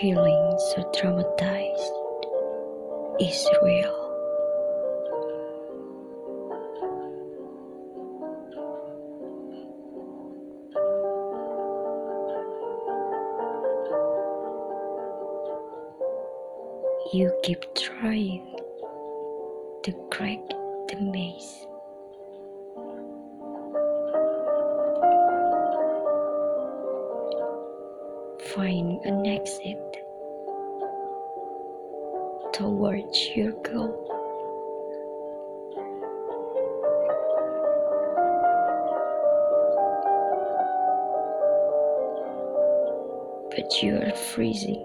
feeling so traumatized is real. You keep trying to crack the maze. Find an exit towards your goal. But you are freezing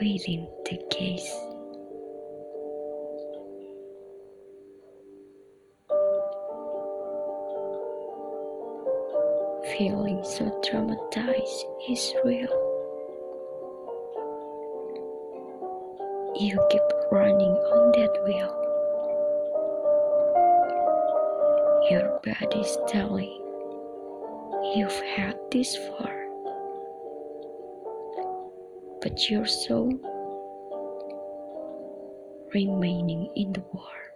within the gaze. Feeling so traumatized is real. You keep running on that wheel. Your body's telling you've had this far, but your soul remaining in the war.